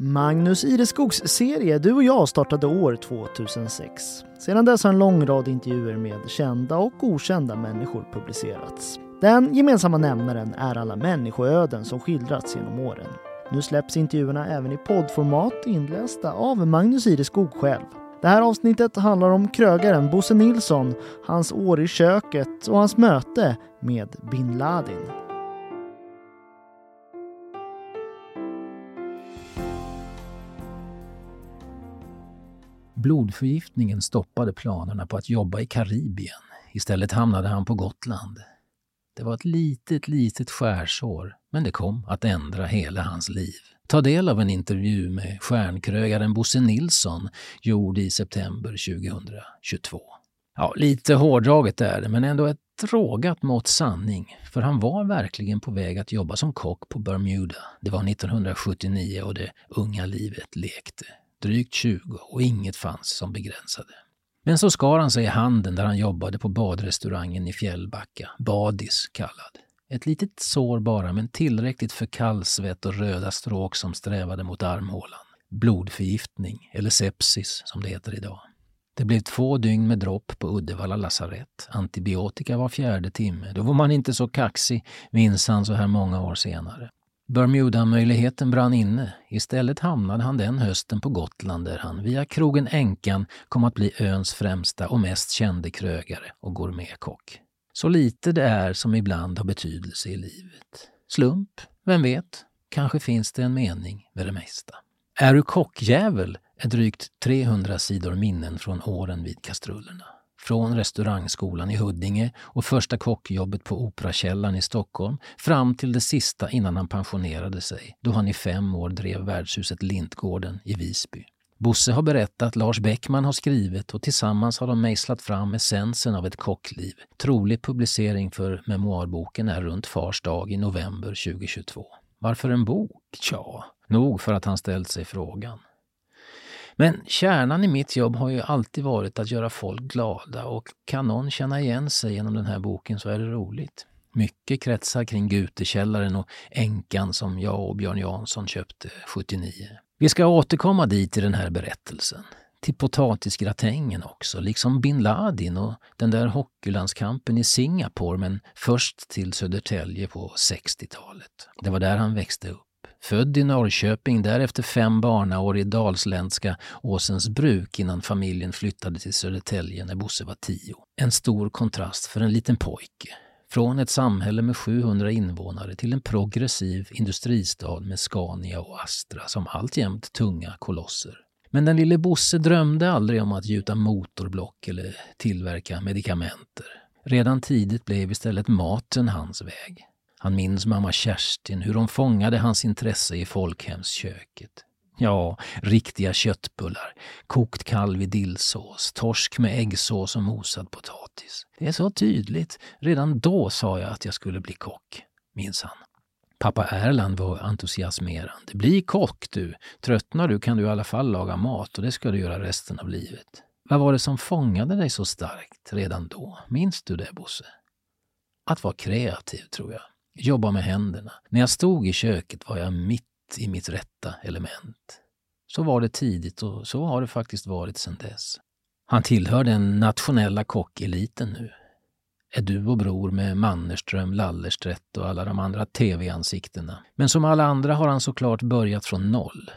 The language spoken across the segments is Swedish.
Magnus Ireskogs serie Du och jag startade år 2006. Sedan dess har en lång rad intervjuer med kända och okända människor publicerats. Den gemensamma nämnaren är alla människoöden som skildrats genom åren. Nu släpps intervjuerna även i poddformat inlästa av Magnus Ireskog själv. Det här avsnittet handlar om krögaren Bosse Nilsson, hans år i köket och hans möte med bin Laden. Blodförgiftningen stoppade planerna på att jobba i Karibien. Istället hamnade han på Gotland. Det var ett litet, litet skärsår, men det kom att ändra hela hans liv. Ta del av en intervju med stjärnkrögaren Bosse Nilsson gjord i september 2022. Ja, lite hårdraget är det, men ändå ett rågat mått sanning. För han var verkligen på väg att jobba som kock på Bermuda. Det var 1979 och det unga livet lekte drygt 20 och inget fanns som begränsade. Men så skar han sig i handen där han jobbade på badrestaurangen i Fjällbacka, Badis kallad. Ett litet sår bara, men tillräckligt för kallsvett och röda stråk som strävade mot armhålan. Blodförgiftning, eller sepsis som det heter idag. Det blev två dygn med dropp på Uddevalla lasarett. Antibiotika var fjärde timme. Då var man inte så kaxig, minns han så här många år senare. Bermuda-möjligheten brann inne. Istället hamnade han den hösten på Gotland där han via krogen Änkan kom att bli öns främsta och mest kände krögare och gourmetkock. Så lite det är som ibland har betydelse i livet. Slump? Vem vet? Kanske finns det en mening med det mesta. Är du kockjävel är drygt 300 sidor minnen från åren vid kastrullerna från restaurangskolan i Huddinge och första kockjobbet på Operakällaren i Stockholm fram till det sista innan han pensionerade sig, då han i fem år drev värdshuset Lintgården i Visby. Bosse har berättat, Lars Bäckman har skrivit och tillsammans har de mejslat fram essensen av ett kockliv. Trolig publicering för memoarboken är runt Fars dag i november 2022. Varför en bok? Tja, nog för att han ställt sig frågan. Men kärnan i mitt jobb har ju alltid varit att göra folk glada och kan någon känna igen sig genom den här boken så är det roligt. Mycket kretsar kring Gutekällaren och änkan som jag och Björn Jansson köpte 79. Vi ska återkomma dit i den här berättelsen. Till potatisgratängen också, liksom bin Laden och den där hockeylandskampen i Singapore men först till Södertälje på 60-talet. Det var där han växte upp. Född i Norrköping, därefter fem barnaår i dalsländska Åsens bruk innan familjen flyttade till Södertälje när Bosse var tio. En stor kontrast för en liten pojke. Från ett samhälle med 700 invånare till en progressiv industristad med Scania och Astra som alltjämt tunga kolosser. Men den lille Bosse drömde aldrig om att gjuta motorblock eller tillverka medikamenter. Redan tidigt blev istället maten hans väg. Han minns mamma Kerstin, hur hon fångade hans intresse i folkhemsköket. Ja, riktiga köttbullar, kokt kalv i dillsås, torsk med äggsås och mosad potatis. Det är så tydligt. Redan då sa jag att jag skulle bli kock, minns han. Pappa Erland var entusiasmerande. Bli kock du! Tröttnar du kan du i alla fall laga mat och det ska du göra resten av livet. Vad var det som fångade dig så starkt redan då? Minns du det, Bosse? Att vara kreativ, tror jag jobba med händerna. När jag stod i köket var jag mitt i mitt rätta element. Så var det tidigt och så har det faktiskt varit sedan dess. Han tillhör den nationella kockeliten nu. Är du och bror med Mannerström, Lallerstedt och alla de andra tv-ansiktena. Men som alla andra har han såklart börjat från noll.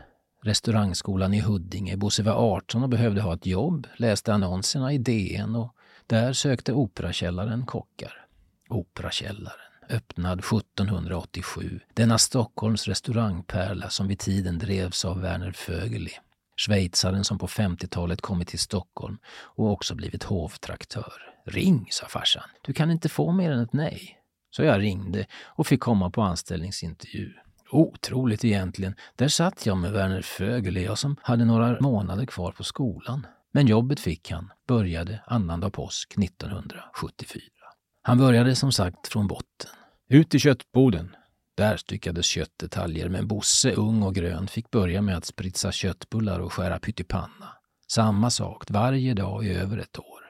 Restaurangskolan i Huddinge. Bosse var 18 och behövde ha ett jobb, läste annonserna i DN och där sökte Operakällaren kockar. Operakällaren öppnad 1787. Denna Stockholms restaurangpärla som vid tiden drevs av Werner Vögeli. Schweizaren som på 50-talet kommit till Stockholm och också blivit hovtraktör. Ring, sa farsan. Du kan inte få mer än ett nej. Så jag ringde och fick komma på anställningsintervju. Otroligt egentligen. Där satt jag med Werner Vögeli, jag som hade några månader kvar på skolan. Men jobbet fick han, började annandag påsk 1974. Han började som sagt från botten. Ut i köttboden. Där styckades köttdetaljer, men Bosse, ung och grön, fick börja med att spritsa köttbullar och skära pyttipanna. Samma sak varje dag i över ett år.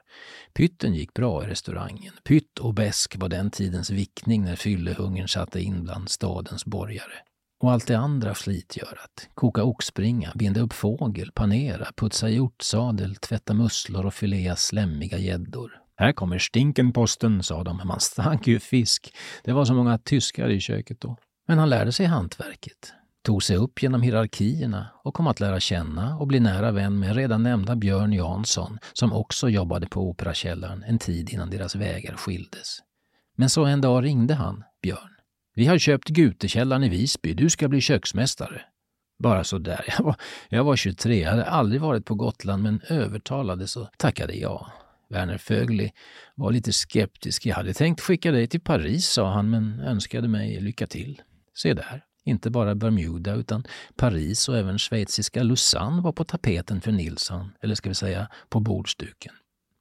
Pytten gick bra i restaurangen. Pytt och bäsk var den tidens vickning när fyllehungern satte in bland stadens borgare. Och allt det andra slitgörat. Koka oxbringa, binda upp fågel, panera, putsa hjortsadel, tvätta musslor och filea slemmiga gäddor. Här kommer stinkenposten, sa de. Man stank ju fisk. Det var så många tyskar i köket då. Men han lärde sig hantverket, tog sig upp genom hierarkierna och kom att lära känna och bli nära vän med redan nämnda Björn Jansson som också jobbade på Operakällaren en tid innan deras vägar skildes. Men så en dag ringde han, Björn. Vi har köpt Gutekällaren i Visby, du ska bli köksmästare. Bara så där. Jag var, jag var 23, jag hade aldrig varit på Gotland men övertalades och tackade ja. Werner Fögli var lite skeptisk. Jag hade tänkt skicka dig till Paris, sa han, men önskade mig lycka till. Se där, inte bara Bermuda utan Paris och även schweiziska Lausanne var på tapeten för Nilsson, eller ska vi säga på bordsduken.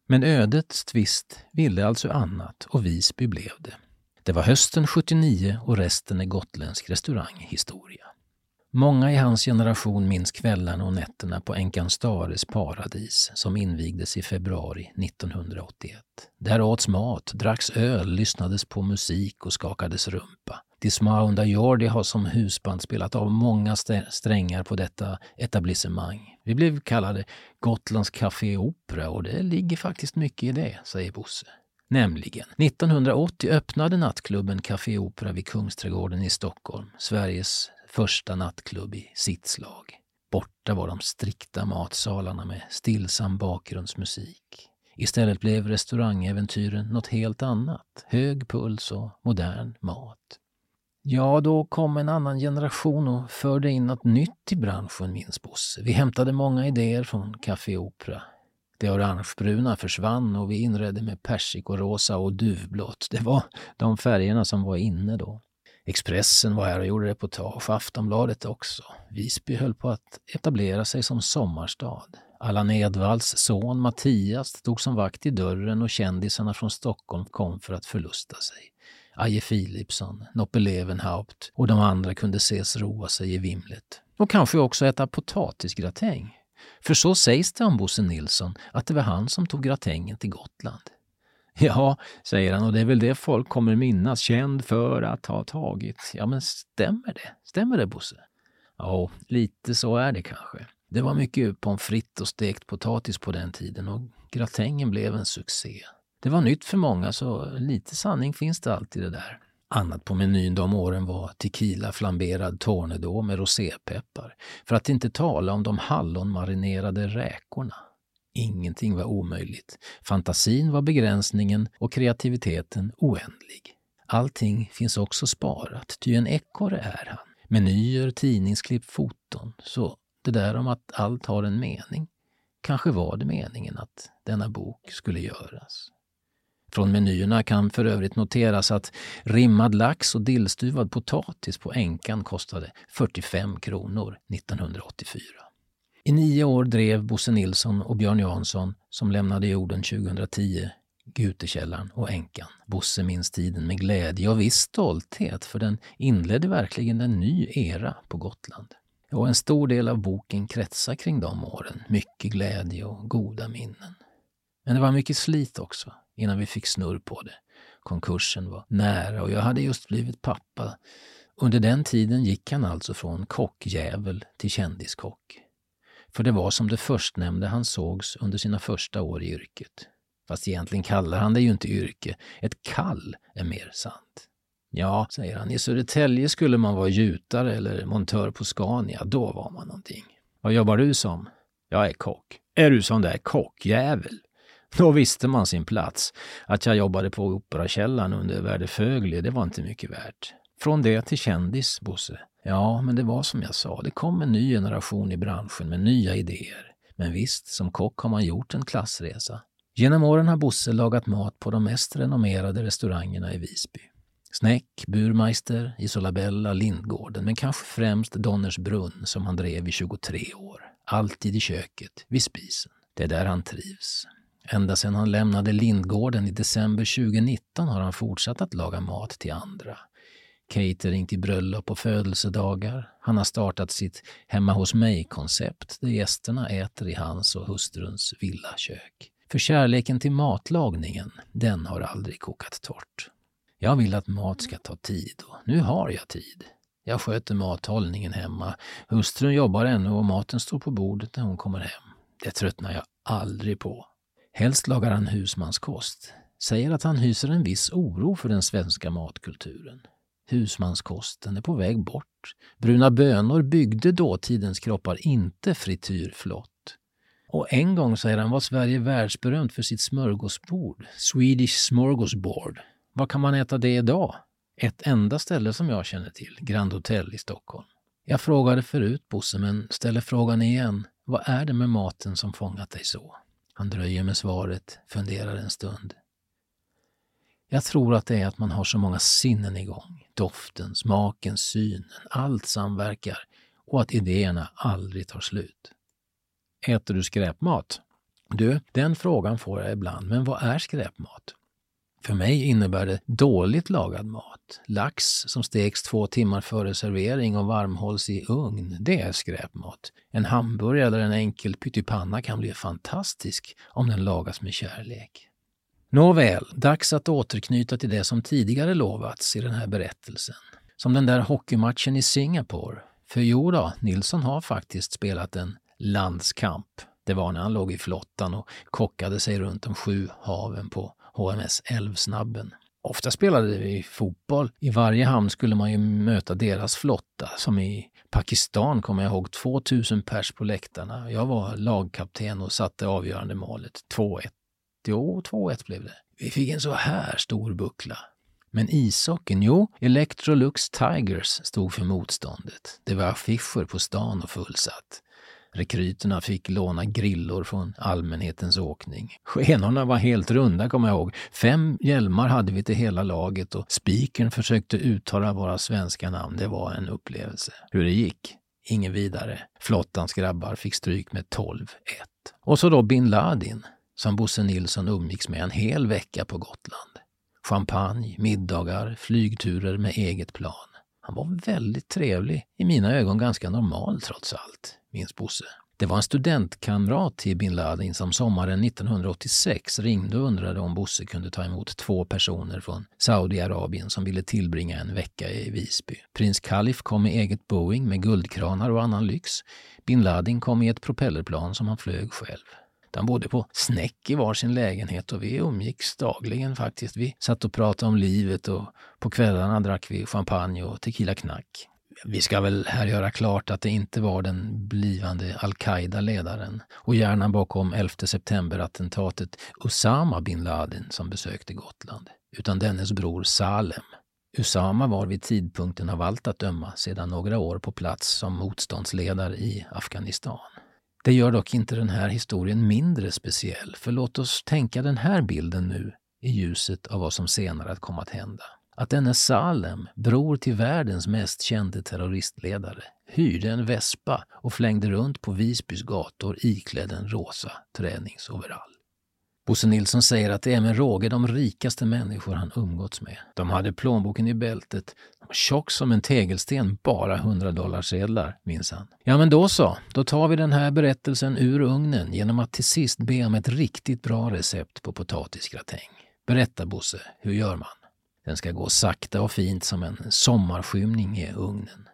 Men ödets tvist ville alltså annat och Visby blev det. Det var hösten 79 och resten är gotländsk restauranghistoria. Många i hans generation minns kvällarna och nätterna på Änkan Stares paradis som invigdes i februari 1981. Där åts mat, dracks öl, lyssnades på musik och skakades rumpa. Dismaunda-Jordi har som husband spelat av många strängar på detta etablissemang. Vi blev kallade Gotlands Café Opera och det ligger faktiskt mycket i det, säger Bosse. Nämligen, 1980 öppnade nattklubben Café Opera vid Kungsträdgården i Stockholm, Sveriges första nattklubb i sitt slag. Borta var de strikta matsalarna med stillsam bakgrundsmusik. Istället blev restaurangäventyren något helt annat. Hög puls och modern mat. Ja, då kom en annan generation och förde in något nytt i branschen, minns Bosse. Vi hämtade många idéer från Café Opera. Det orangebruna försvann och vi inredde med persikorosa och duvblått. Det var de färgerna som var inne då. Expressen var här och gjorde reportage, Aftonbladet också. Visby höll på att etablera sig som sommarstad. Allan Edwalls son Mattias stod som vakt i dörren och kändisarna från Stockholm kom för att förlusta sig. Aje Philipsson, Noppe Levenhaupt och de andra kunde ses roa sig i vimlet. Och kanske också äta potatisgratäng. För så sägs det om Bosse Nilsson, att det var han som tog gratängen till Gotland. Ja, säger han, och det är väl det folk kommer minnas, känd för att ha tagit. Ja, men stämmer det? Stämmer det, Bosse? Ja, lite så är det kanske. Det var mycket pommes frites och stekt potatis på den tiden och gratängen blev en succé. Det var nytt för många, så lite sanning finns det alltid det där. Annat på menyn de åren var tequila flamberad tornedå med rosépeppar. För att inte tala om de hallonmarinerade räkorna. Ingenting var omöjligt. Fantasin var begränsningen och kreativiteten oändlig. Allting finns också sparat, ty en ekorre är han. Menyer, tidningsklipp, foton. Så det där om att allt har en mening. Kanske var det meningen att denna bok skulle göras. Från menyerna kan för övrigt noteras att rimmad lax och dillstuvad potatis på änkan kostade 45 kronor 1984. I nio år drev Bosse Nilsson och Björn Jansson, som lämnade jorden 2010, Gutekällaren och änkan. Bosse minns tiden med glädje och viss stolthet för den inledde verkligen en ny era på Gotland. Och en stor del av boken kretsar kring de åren. Mycket glädje och goda minnen. Men det var mycket slit också innan vi fick snurr på det. Konkursen var nära och jag hade just blivit pappa. Under den tiden gick han alltså från kockjävel till kändiskock. För det var som det förstnämnde han sågs under sina första år i yrket. Fast egentligen kallar han det ju inte yrke. Ett kall är mer sant. Ja, säger han, i Södertälje skulle man vara gjutare eller montör på Scania. Då var man någonting. Vad jobbar du som? Jag är kock. Är du sån där kockjävel? Då visste man sin plats. Att jag jobbade på Operakällaren under Värde Fögli, det var inte mycket värt. Från det till kändis, Bosse. Ja, men det var som jag sa, det kom en ny generation i branschen med nya idéer. Men visst, som kock har man gjort en klassresa. Genom åren har Bosse lagat mat på de mest renommerade restaurangerna i Visby. Snäck, Burmeister, Isolabella, Lindgården, men kanske främst Donners brunn som han drev i 23 år. Alltid i köket, vid spisen. Det är där han trivs. Ända sedan han lämnade Lindgården i december 2019 har han fortsatt att laga mat till andra. Catering till bröllop och födelsedagar. Han har startat sitt hemma hos mig-koncept där gästerna äter i hans och hustruns villakök. För kärleken till matlagningen, den har aldrig kokat torrt. Jag vill att mat ska ta tid och nu har jag tid. Jag sköter mathållningen hemma. Hustrun jobbar ännu och maten står på bordet när hon kommer hem. Det tröttnar jag aldrig på. Helst lagar han husmanskost. Säger att han hyser en viss oro för den svenska matkulturen. Husmanskosten är på väg bort. Bruna bönor byggde dåtidens kroppar, inte frityrflott. Och en gång, säger han, var Sverige världsberömt för sitt smörgåsbord. Swedish smörgåsbord. Var kan man äta det idag? Ett enda ställe som jag känner till, Grand Hotel i Stockholm. Jag frågade förut Bosse, men ställer frågan igen. Vad är det med maten som fångat dig så? Han dröjer med svaret, funderar en stund. Jag tror att det är att man har så många sinnen igång. Doften, smaken, synen, allt samverkar och att idéerna aldrig tar slut. Äter du skräpmat? Du, den frågan får jag ibland, men vad är skräpmat? För mig innebär det dåligt lagad mat. Lax som steks två timmar före servering och varmhålls i ugn, det är skräpmat. En hamburgare eller en enkel pyttipanna kan bli fantastisk om den lagas med kärlek. Nåväl, dags att återknyta till det som tidigare lovats i den här berättelsen. Som den där hockeymatchen i Singapore. För jo då, Nilsson har faktiskt spelat en landskamp. Det var när han låg i flottan och kockade sig runt de sju haven på HMS Älvsnabben. Ofta spelade vi fotboll. I varje hamn skulle man ju möta deras flotta. Som i Pakistan kommer jag ihåg 2000 pers på läktarna. Jag var lagkapten och satte avgörande målet. 2-1. Jo, 2-1 blev det. Vi fick en så här stor buckla. Men ishockeyn, jo, Electrolux Tigers stod för motståndet. Det var affischer på stan och fullsatt. Rekryterna fick låna grillor från allmänhetens åkning. Skenorna var helt runda, kommer jag ihåg. Fem hjälmar hade vi till hela laget och spikern försökte uttala våra svenska namn. Det var en upplevelse. Hur det gick? Ingen vidare. Flottans grabbar fick stryk med 12-1. Och så då bin Ladin, som Bosse Nilsson umgicks med en hel vecka på Gotland. Champagne, middagar, flygturer med eget plan. Han var väldigt trevlig, i mina ögon ganska normal trots allt, minns Bosse. Det var en studentkamrat till bin Laden som sommaren 1986 ringde och undrade om Bosse kunde ta emot två personer från Saudiarabien som ville tillbringa en vecka i Visby. Prins Khalif kom med eget Boeing med guldkranar och annan lyx. Bin Laden kom i ett propellerplan som han flög själv. De bodde på snäck i varsin lägenhet och vi umgicks dagligen faktiskt. Vi satt och pratade om livet och på kvällarna drack vi champagne och tequila knack. Vi ska väl här göra klart att det inte var den blivande al-Qaida-ledaren och hjärnan bakom 11 september-attentatet Usama bin Laden som besökte Gotland, utan dennes bror Salem. Usama var vid tidpunkten av allt att döma sedan några år på plats som motståndsledare i Afghanistan. Det gör dock inte den här historien mindre speciell, för låt oss tänka den här bilden nu i ljuset av vad som senare att komma att hända. Att denne Salem, bror till världens mest kände terroristledare, hyrde en vespa och flängde runt på Visbys gator iklädd en rosa träningsoverall. Bosse Nilsson säger att det är med råge de rikaste människor han umgåtts med. De hade plånboken i bältet, tjock som en tegelsten, bara 100 dollarsedlar, minns han. Ja, men då så. Då tar vi den här berättelsen ur ugnen genom att till sist be om ett riktigt bra recept på potatisgratäng. Berätta Bosse, hur gör man? Den ska gå sakta och fint som en sommarskymning i ugnen.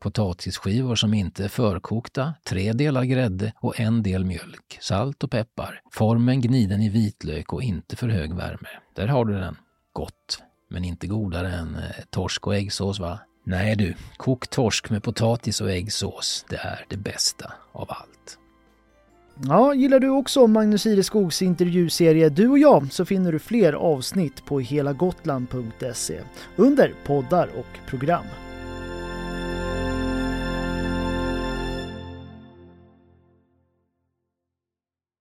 Potatisskivor som inte är förkokta, tre delar grädde och en del mjölk, salt och peppar. Formen gniden i vitlök och inte för hög värme. Där har du den. Gott, men inte godare än eh, torsk och äggsås va? Nej du, kokt torsk med potatis och äggsås, det är det bästa av allt. Ja, gillar du också Magnus Ireskogs intervjuserie Du och jag så finner du fler avsnitt på helagotland.se under poddar och program.